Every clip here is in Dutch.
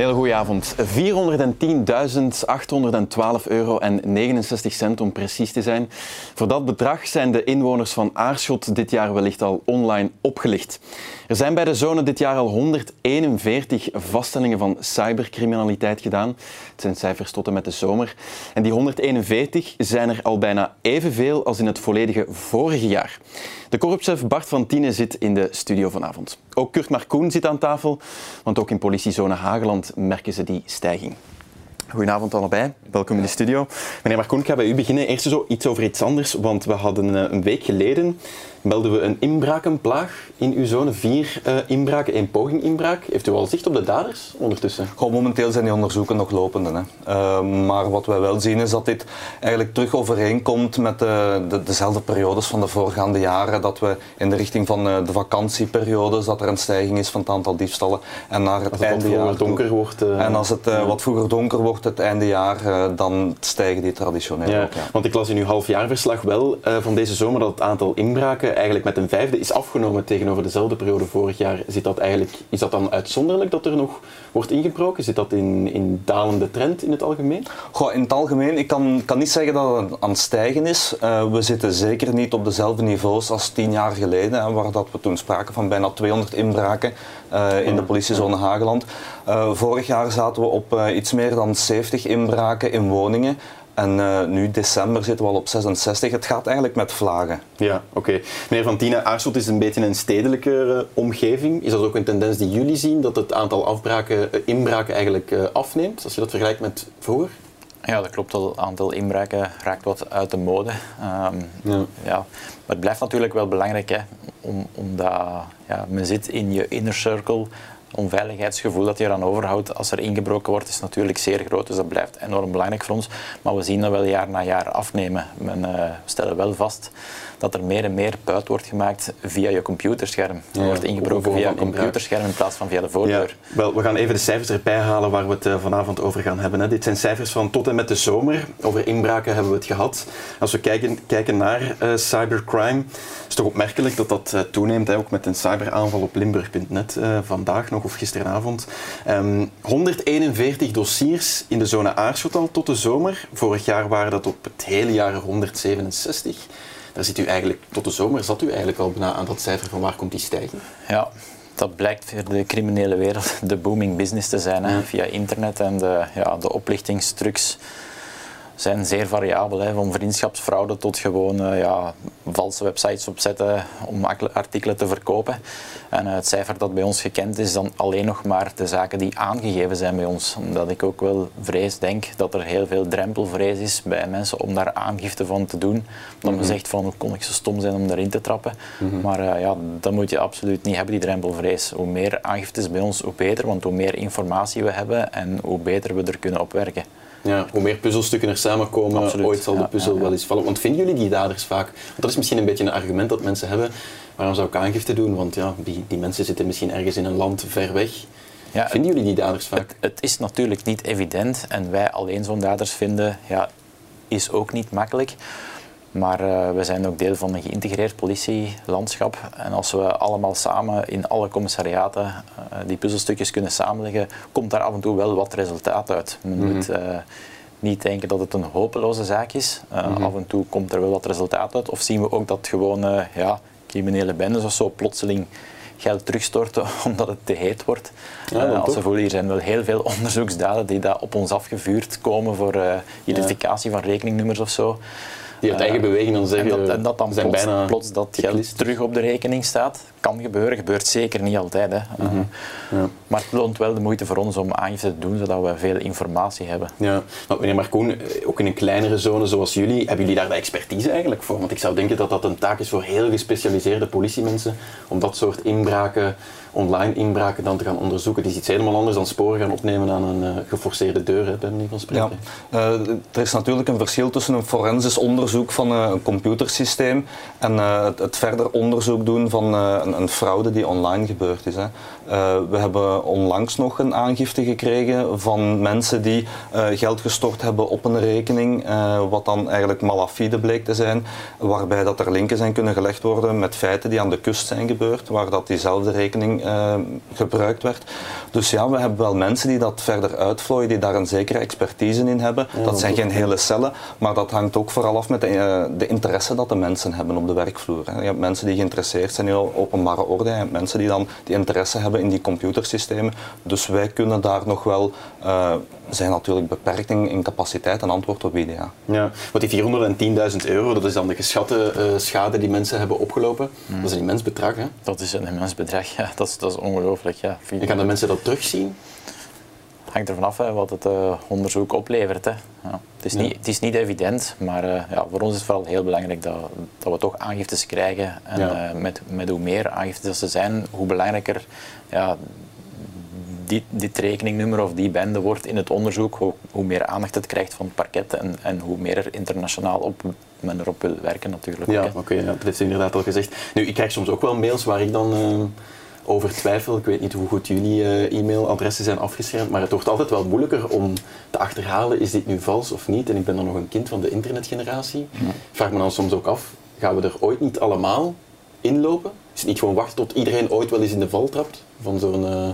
hele goede avond. 410.812 euro en 69 cent om precies te zijn. Voor dat bedrag zijn de inwoners van Aarschot dit jaar wellicht al online opgelicht. Er zijn bij de zone dit jaar al 141 vaststellingen van cybercriminaliteit gedaan. Het zijn cijfers tot en met de zomer. En die 141 zijn er al bijna evenveel als in het volledige vorige jaar. De korpschef Bart van Tiene zit in de studio vanavond. Ook Kurt Markoen zit aan tafel, want ook in politiezone Hageland merken ze die stijging. Goedenavond allebei, welkom in de studio. Meneer Markoen, ik ga bij u beginnen. Eerst zo iets over iets anders, want we hadden eh, een week geleden melden we een inbrakenplaag in uw zone. Vier uh, inbraken, één poging inbraak. Heeft u al zicht op de daders ondertussen? Goh, momenteel zijn die onderzoeken nog lopende. Hè. Uh, maar wat wij wel zien is dat dit eigenlijk terug overeenkomt met de, de, dezelfde periodes van de voorgaande jaren. Dat we in de richting van uh, de vakantieperiodes, dat er een stijging is van het aantal diefstallen. En naar het, einde jaar donker wordt. en als het ja. wat vroeger donker wordt, het einde jaar, dan stijgen die traditioneel ja. ook. Ja. Want ik las in uw halfjaarverslag wel van deze zomer dat het aantal inbraken eigenlijk met een vijfde is afgenomen tegenover dezelfde periode vorig jaar. Zit dat eigenlijk, is dat dan uitzonderlijk dat er nog wordt ingebroken? Zit dat in, in dalende trend in het algemeen? Goh, in het algemeen, ik kan, kan niet zeggen dat het aan het stijgen is. Uh, we zitten zeker niet op dezelfde niveaus als tien jaar geleden, hè, waar dat we toen spraken van bijna 200 inbraken uh, in de politiezone Hageland. Uh, vorig jaar zaten we op iets meer dan 70 inbraken in woningen. En uh, nu, december, zitten we al op 66. Het gaat eigenlijk met vlagen. Ja, oké. Okay. Meneer Van Tiene, Aarschot is een beetje een stedelijke uh, omgeving. Is dat ook een tendens die jullie zien, dat het aantal afbraken, uh, inbraken eigenlijk afneemt, als je dat vergelijkt met vroeger? Ja, dat klopt. Het aantal inbraken raakt wat uit de mode. Um, ja. ja. Maar het blijft natuurlijk wel belangrijk, hè, om, omdat ja, men zit in je inner circle onveiligheidsgevoel dat je eraan overhoudt als er ingebroken wordt, is natuurlijk zeer groot. Dus dat blijft enorm belangrijk voor ons. Maar we zien dat wel jaar na jaar afnemen. Men, uh, we stellen wel vast dat er meer en meer buit wordt gemaakt via je computerscherm. Er wordt ingebroken via een computerscherm in plaats van via de voordeur. Ja, wel, we gaan even de cijfers erbij halen waar we het uh, vanavond over gaan hebben. Hè. Dit zijn cijfers van tot en met de zomer. Over inbraken hebben we het gehad. Als we kijken, kijken naar uh, cybercrime, is het toch opmerkelijk dat dat toeneemt. Hè, ook met een cyberaanval op Limburg.net vandaag nog of gisteravond. Um, 141 dossiers in de zone Aarschot al tot de zomer. Vorig jaar waren dat op het hele jaar 167 daar zit u eigenlijk, tot de zomer zat u eigenlijk al bijna aan dat cijfer van waar komt die stijging? Ja, dat blijkt voor de criminele wereld de booming business te zijn hè, via internet en de, ja, de oplichtingstrucs zijn zeer variabel. Hè, van vriendschapsfraude tot gewoon uh, ja, valse websites opzetten om artikelen te verkopen. En uh, het cijfer dat bij ons gekend is, dan alleen nog maar de zaken die aangegeven zijn bij ons. Omdat ik ook wel vrees denk dat er heel veel drempelvrees is bij mensen om daar aangifte van te doen. Dat men zegt van hoe kon ik zo stom zijn om daarin te trappen. Mm -hmm. Maar uh, ja, dat moet je absoluut niet hebben, die drempelvrees. Hoe meer aangiftes bij ons, hoe beter. Want hoe meer informatie we hebben en hoe beter we er kunnen opwerken. Ja, hoe meer puzzelstukken er samenkomen, Absoluut. ooit zal de puzzel wel eens vallen. Want vinden jullie die daders vaak? Want dat is misschien een beetje een argument dat mensen hebben. Waarom zou ik aangifte doen? Want ja, die, die mensen zitten misschien ergens in een land ver weg. Ja, vinden jullie die daders vaak? Het, het is natuurlijk niet evident en wij alleen zo'n daders vinden, ja, is ook niet makkelijk. Maar uh, we zijn ook deel van een geïntegreerd politielandschap. En als we allemaal samen in alle commissariaten uh, die puzzelstukjes kunnen samenleggen, komt daar af en toe wel wat resultaat uit. Men mm -hmm. moet uh, niet denken dat het een hopeloze zaak is. Mm -hmm. Af en toe komt er wel wat resultaat uit. Of zien we ook dat gewoon ja, criminele bendes of zo plotseling geld terugstorten omdat het te heet wordt. Ja, uh, als we voelen, hier zijn wel heel veel onderzoeksdaden die daar op ons afgevuurd komen voor uh, identificatie ja. van rekeningnummers of zo. Die uit eigen beweging dan zeggen, en dat, en dat dan zijn plots, bijna plots dat geld terug op de rekening staat. Kan gebeuren, gebeurt zeker niet altijd. Hè. Mm -hmm. ja. Maar het loont wel de moeite voor ons om aangifte te doen, zodat we veel informatie hebben. Ja, maar meneer Marcoen, ook in een kleinere zone zoals jullie, hebben jullie daar de expertise eigenlijk voor? Want ik zou denken dat dat een taak is voor heel gespecialiseerde politiemensen, om dat soort inbraken online inbraken dan te gaan onderzoeken. Het is iets helemaal anders dan sporen gaan opnemen aan een uh, geforceerde deur, hè, bij manier van spreken. Ja. Uh, er is natuurlijk een verschil tussen een forensisch onderzoek van een computersysteem en het, het, verder onderzoek doen van een, een, fraude die online gebeurd is. Hè. we hebben onlangs nog een aangifte gekregen van mensen die geld gestort hebben op een rekening, wat dan eigenlijk malafide bleek te zijn, waarbij dat er linken zijn kunnen gelegd worden met feiten die aan de kust zijn gebeurd, waar dat diezelfde rekening gebruikt werd. Dus ja, we hebben wel mensen die dat verder uitvlooien, die daar een zekere expertise in hebben. dat zijn geen hele cellen, maar dat hangt ook vooral af met de, uh, de interesse dat de mensen hebben op de werkvloer. Hè. Je hebt mensen die geïnteresseerd zijn in openbare orde, je hebt mensen die dan die interesse hebben in die computersystemen. Dus wij kunnen daar nog wel, uh, zijn natuurlijk beperkt in, capaciteit en antwoord op bieden. Ja. ja, want die 410.000 euro, dat is dan de geschatte uh, schade die mensen hebben opgelopen. Dat is een immens bedrag, hè? Dat is een immens bedrag, ja. Dat is, dat is ongelooflijk, ja. En gaan de mensen dat terugzien? hangt ervan af hè, wat het uh, onderzoek oplevert. Hè. Ja. Het, is niet, het is niet evident, maar uh, ja, voor ons is het vooral heel belangrijk dat, dat we toch aangiftes krijgen. En ja. uh, met, met hoe meer aangiftes er zijn, hoe belangrijker ja, dit, dit rekeningnummer of die bende wordt in het onderzoek, hoe, hoe meer aandacht het krijgt van het parket en, en hoe meer er internationaal op, men erop wil werken natuurlijk. Ja, oké, okay, dat heeft inderdaad al gezegd. Nu, ik krijg soms ook wel mails waar ik dan over twijfel. Ik weet niet hoe goed jullie uh, e-mailadressen zijn afgeschermd, maar het wordt altijd wel moeilijker om te achterhalen, is dit nu vals of niet? En ik ben dan nog een kind van de internetgeneratie. Ik vraag me dan soms ook af, gaan we er ooit niet allemaal inlopen? Is het niet gewoon wachten tot iedereen ooit wel eens in de val trapt van zo'n... Uh,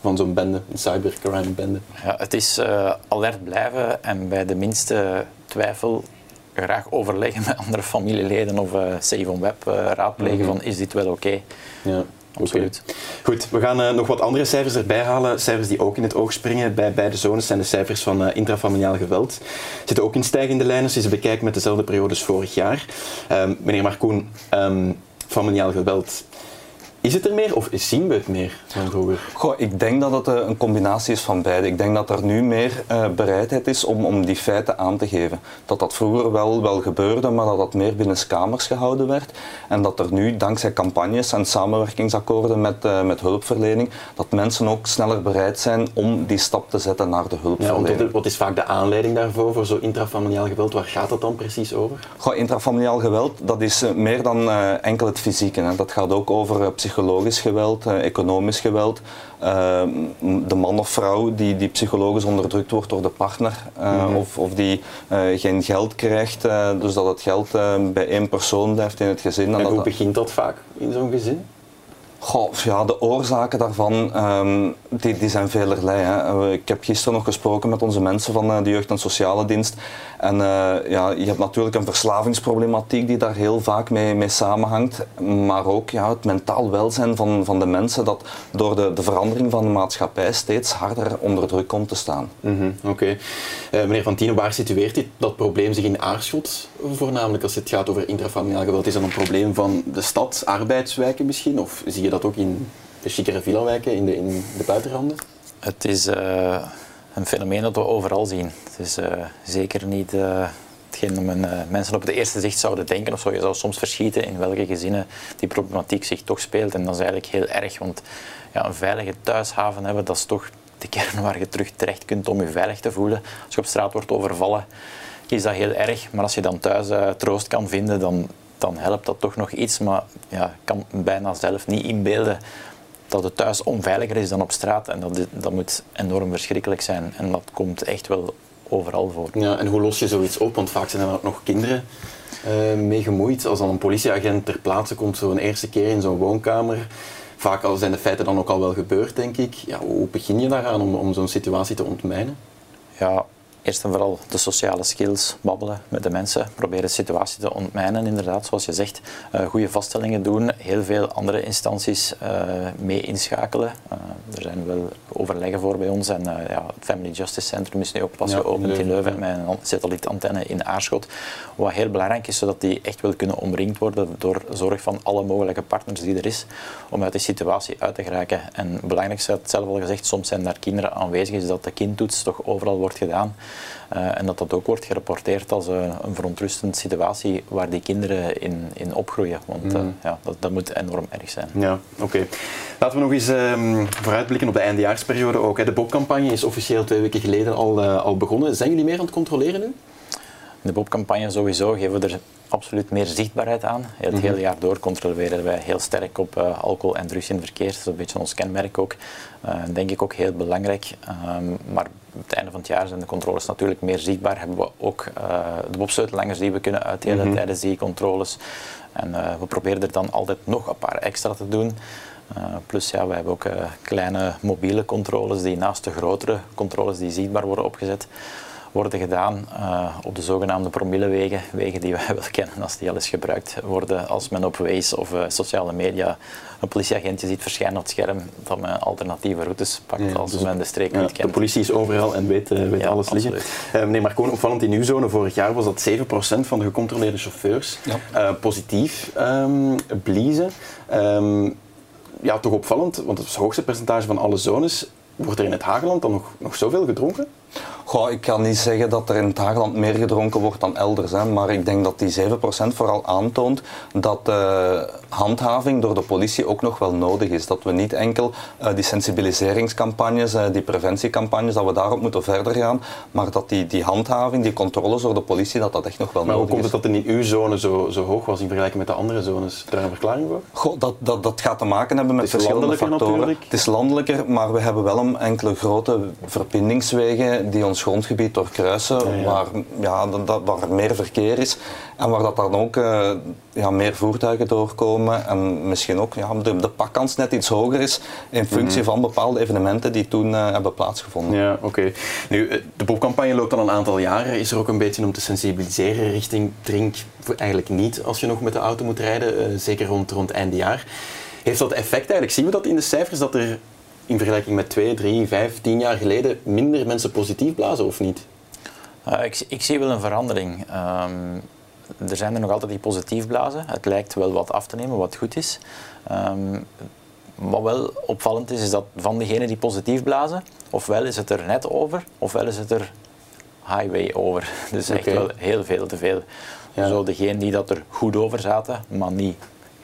van zo'n bende, een cybercrime bende. Ja, het is uh, alert blijven en bij de minste twijfel graag overleggen met andere familieleden of uh, Save on Web uh, raadplegen mm -hmm. van is dit wel oké. Okay? Ja absoluut. Goed, we gaan uh, nog wat andere cijfers erbij halen. Cijfers die ook in het oog springen bij beide zones zijn de cijfers van uh, intrafamiliaal geweld. Zitten ook in stijgende lijnen als je ze bekijkt met dezelfde periode als vorig jaar. Um, meneer Marcoen, um, familiaal geweld is het er meer of zien we het meer dan vroeger? Goh, ik denk dat het eh, een combinatie is van beide. Ik denk dat er nu meer uh, bereidheid is om, om die feiten aan te geven. Dat dat vroeger wel, wel gebeurde, maar dat dat meer binnen kamers gehouden werd. En dat er nu, dankzij campagnes en samenwerkingsakkoorden met, uh, met hulpverlening, dat mensen ook sneller bereid zijn om die stap te zetten naar de hulpverlening. Ja, wat is vaak de aanleiding daarvoor, voor zo intrafamiliaal geweld? Waar gaat het dan precies over? Goh, intrafamiliaal geweld, dat is meer dan enkel het fysieke. Hè. Dat gaat ook over psychologie psychologisch geweld, eh, economisch geweld. Ehm, de man of vrouw die, die psychologisch onderdrukt wordt door de partner eh, mhm. of, of die eh, geen geld krijgt, dus dat het geld bij één persoon blijft in het gezin. En, hoe begint dat vaak in zo'n gezin? Ja, de oorzaken daarvan um, die, die zijn velerlei. Hè. Ik heb gisteren nog gesproken met onze mensen van de Jeugd- en Sociale Dienst. En uh, ja, je hebt natuurlijk een verslavingsproblematiek die daar heel vaak mee, mee samenhangt. Maar ook ja, het mentaal welzijn van, van de mensen dat door de, de verandering van de maatschappij steeds harder onder druk komt te staan. Mm -hmm, Oké. Okay. Meneer waar situeert dit, dat probleem zich in Aarschot voornamelijk als het gaat over intrafamiliaal geweld? Is dat een probleem van de stad, arbeidswijken misschien? Of zie je dat ook in de chicere villa-wijken, in de, in de buitenranden? Het is... Uh een fenomeen dat we overal zien. Het is uh, zeker niet uh, hetgeen men, mensen op het eerste zicht zouden denken of zo. Je zou soms verschieten in welke gezinnen die problematiek zich toch speelt. En dat is eigenlijk heel erg, want ja, een veilige thuishaven hebben, dat is toch de kern waar je terug terecht kunt om je veilig te voelen. Als je op straat wordt overvallen, is dat heel erg. Maar als je dan thuis troost kan vinden, dan, dan helpt dat toch nog iets. Maar ja, ik kan bijna zelf niet inbeelden dat het thuis onveiliger is dan op straat. En dat, dat moet enorm verschrikkelijk zijn. En dat komt echt wel overal voor. Ja, en hoe los je zoiets op? Want vaak zijn er ook nog kinderen uh, mee gemoeid. Als dan een politieagent ter plaatse komt, zo'n eerste keer in zo'n woonkamer. Vaak al zijn de feiten dan ook al wel gebeurd, denk ik. Ja, hoe begin je daaraan om, om zo'n situatie te ontmijnen? Ja, eerst en vooral de sociale skills, babbelen met de mensen, proberen de situatie te ontmijnen, inderdaad, zoals je zegt. Uh, goede vaststellingen doen, heel veel andere instanties uh, mee inschakelen. Uh, er zijn wel overleggen voor bij ons en ja, het Family Justice Centrum is nu ook pas geopend in Leuven met een satellietantenne in Aarschot. Wat heel belangrijk is, zodat die echt wel kunnen omringd worden door zorg van alle mogelijke partners die er is, om uit die situatie uit te geraken. En het belangrijkste, het zelf al gezegd, soms zijn daar kinderen aanwezig, is dat de kindtoets toch overal wordt gedaan. Uh, en dat dat ook wordt gerapporteerd als uh, een verontrustende situatie waar die kinderen in, in opgroeien. Want uh, ja, dat, dat, moet enorm erg zijn. Ja, oké. Laten we nog eens um, vooruitblikken op de eindejaarsperiode ook. Hè. De Bob-campagne is officieel twee weken geleden al, al begonnen. Zijn jullie meer aan het controleren nu? De boekcampagne sowieso geven we er absoluut meer zichtbaarheid aan. Het mhm. hele jaar door controleren wij heel sterk op uh, alcohol en drugs in verkeer. Dat is een beetje ons kenmerk ook. Uh, denk ik ook heel belangrijk. Um, maar op het einde van het jaar zijn de controles natuurlijk meer zichtbaar. Hebben we ook uh, de bobsleutelangers die we kunnen uitdelen mm -hmm. tijdens die controles. En we proberen er dan altijd nog een paar extra te doen. plus ja, we hebben ook kleine mobiele controles die naast de grotere controles die zichtbaar worden opgezet worden gedaan uh, op de zogenaamde promillewegen, wegen die wij wel kennen als die al eens gebruikt worden als men op Waze of uh, sociale media een politieagentje ziet verschijnen op het scherm, dat men alternatieve routes pakt als dus, men de streek niet kent. De politie is overal en weet, uh, weet ja, alles liggen. Uh, meneer Marcone, opvallend in uw zone vorig jaar was dat 7% van de gecontroleerde chauffeurs ja. positief um, bliezen. Um, ja, toch opvallend, want het is het hoogste percentage van alle zones. Wordt er in het Hageland dan nog, nog zoveel gedronken? Goh, ik kan niet zeggen dat er in het meer gedronken wordt dan elders. Hè, maar ik denk dat die 7% vooral aantoont dat uh, handhaving door de politie ook nog wel nodig is. Dat we niet enkel uh, die sensibiliseringscampagnes, uh, die preventiecampagnes, dat we daarop moeten verder gaan. Maar dat die, die handhaving, die controles door de politie, dat dat echt nog wel maar nodig is. Maar hoe komt het dat in uw zone zo, zo hoog was in vergelijking met de andere zones? Daar een verklaring voor? Goh, dat, dat, dat gaat te maken hebben met verschillende factoren. Natuurlijk. Het is landelijker, maar we hebben wel een enkele grote verbindingswegen die ons grondgebied doorkruisen, Waar, ja, dat, waar er meer verkeer is en waar dat dan ook uh, ja, meer voertuigen doorkomen en misschien ook ja, de, de pakkans net iets hoger is in functie mhm. van bepaalde evenementen die toen uh, hebben plaatsgevonden. Ja, oké. Nu, eh, de popcampagne loopt al een aantal jaren. Is er ook een beetje om te sensibiliseren richting drink eigenlijk niet als je nog met de auto moet rijden, uh, zeker rond, rond einde jaar. Heeft dat effect eigenlijk? Zien we dat in de cijfers dat er in vergelijking met twee, drie, vijf, tien jaar geleden minder mensen positief blazen of niet? Uh, ik, ik, zie wel een verandering. Um, er zijn er nog altijd die positief blazen. Het lijkt wel wat af te nemen, wat goed is. Um, wat wel opvallend is, is dat van degenen die positief blazen, ofwel is het er net over, ofwel is het er highway over. Dus echt wel heel veel te veel. Ja. Zo degenen die dat er goed over zaten, maar niet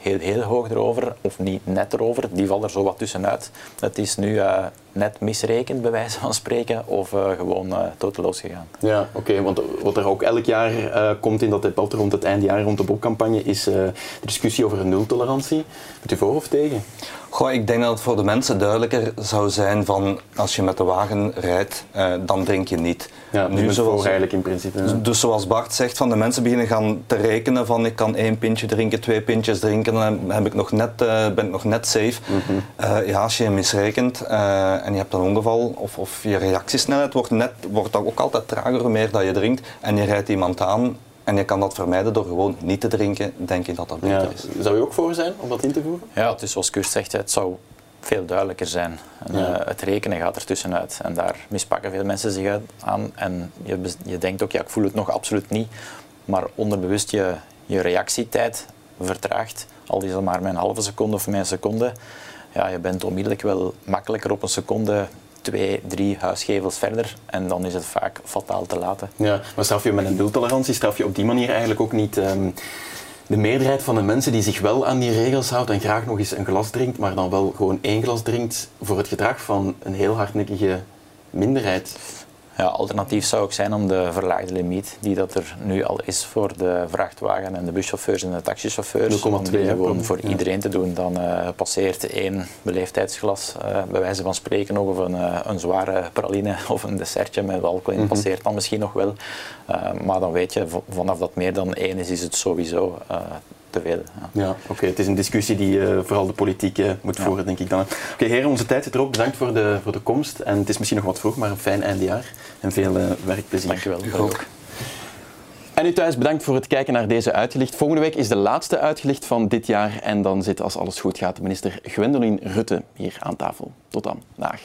heel, heel hoog erover, of niet net erover, die valt er zo wat tussenuit. Het is nu uh, net misrekend, bij wijze van spreken, of uh, gewoon uh, toteloos gegaan. Ja, oké, want wat er ook elk jaar komt in dat debat rond het eindjaar, rond de boekcampagne, is de discussie over nultolerantie. Bent u voor of tegen? Goh, ik denk dat het voor de mensen duidelijker zou zijn van als je met de wagen rijdt, dan drink je niet. Ja, nu zoals, eigenlijk in principe. Dus, dus zoals Bart zegt, van de mensen beginnen gaan te rekenen van ik kan één pintje drinken, twee pintjes drinken, dan heb ik nog net, uh, ben ik nog net safe. Mm uh, ja, als je misrekent uh, en je hebt een ongeval of, of je reactiesnelheid wordt, net, wordt ook altijd trager hoe meer dat je drinkt en je rijdt iemand aan en je kan dat vermijden door gewoon niet te drinken, denk ik dat dat beter ja. is. Zou je ook voor zijn om dat in te voeren? Ja, het is zoals Kurt zegt, het zou veel duidelijker zijn. En, ja. uh, het rekenen gaat er tussenuit. En daar mispakken veel mensen zich aan. En je, je denkt ook, ja, ik voel het nog absoluut niet. Maar onderbewust je, je reactietijd vertraagt. Al is het maar met een halve seconde of met een seconde. Ja, je bent onmiddellijk wel makkelijker op een seconde twee, drie huisgevels verder en dan is het vaak fataal te laten. Ja, maar straf je met een nultolerantie, straf je op die manier eigenlijk ook niet um, de meerderheid van de mensen die zich wel aan die regels houdt en graag nog eens een glas drinkt, maar dan wel gewoon één glas drinkt voor het gedrag van een heel hardnekkige minderheid. Ja, alternatief zou ook zijn om de verlaagde limiet, die dat er nu al is voor de vrachtwagen en de buschauffeurs en de taxichauffeurs, om die gewoon voor iedereen te doen. Dan uh, passeert één beleefdheidsglas, uh, bij wijze van spreken, nog of een, uh, een zware praline of een dessertje met alcohol in, mm -hmm. passeert dan misschien nog wel. maar dan weet je, vanaf dat meer dan één is, is het sowieso Ja, ja oké. Het is een discussie die uh, vooral de politiek uh, moet voeren, denk ik dan. Oké, okay, heren, onze tijd zit erop. Bedankt voor de, voor de komst. En het is misschien nog wat vroeg, maar een fijn eindejaar. En veel uh, werkplezier. Dankjewel. U ook. En u thuis, bedankt voor het kijken naar deze Uitgelicht. Volgende week is de laatste Uitgelicht van dit jaar. En dan zit, als alles goed gaat, minister Gwendoline Rutte hier aan tafel. Tot dan. Dag.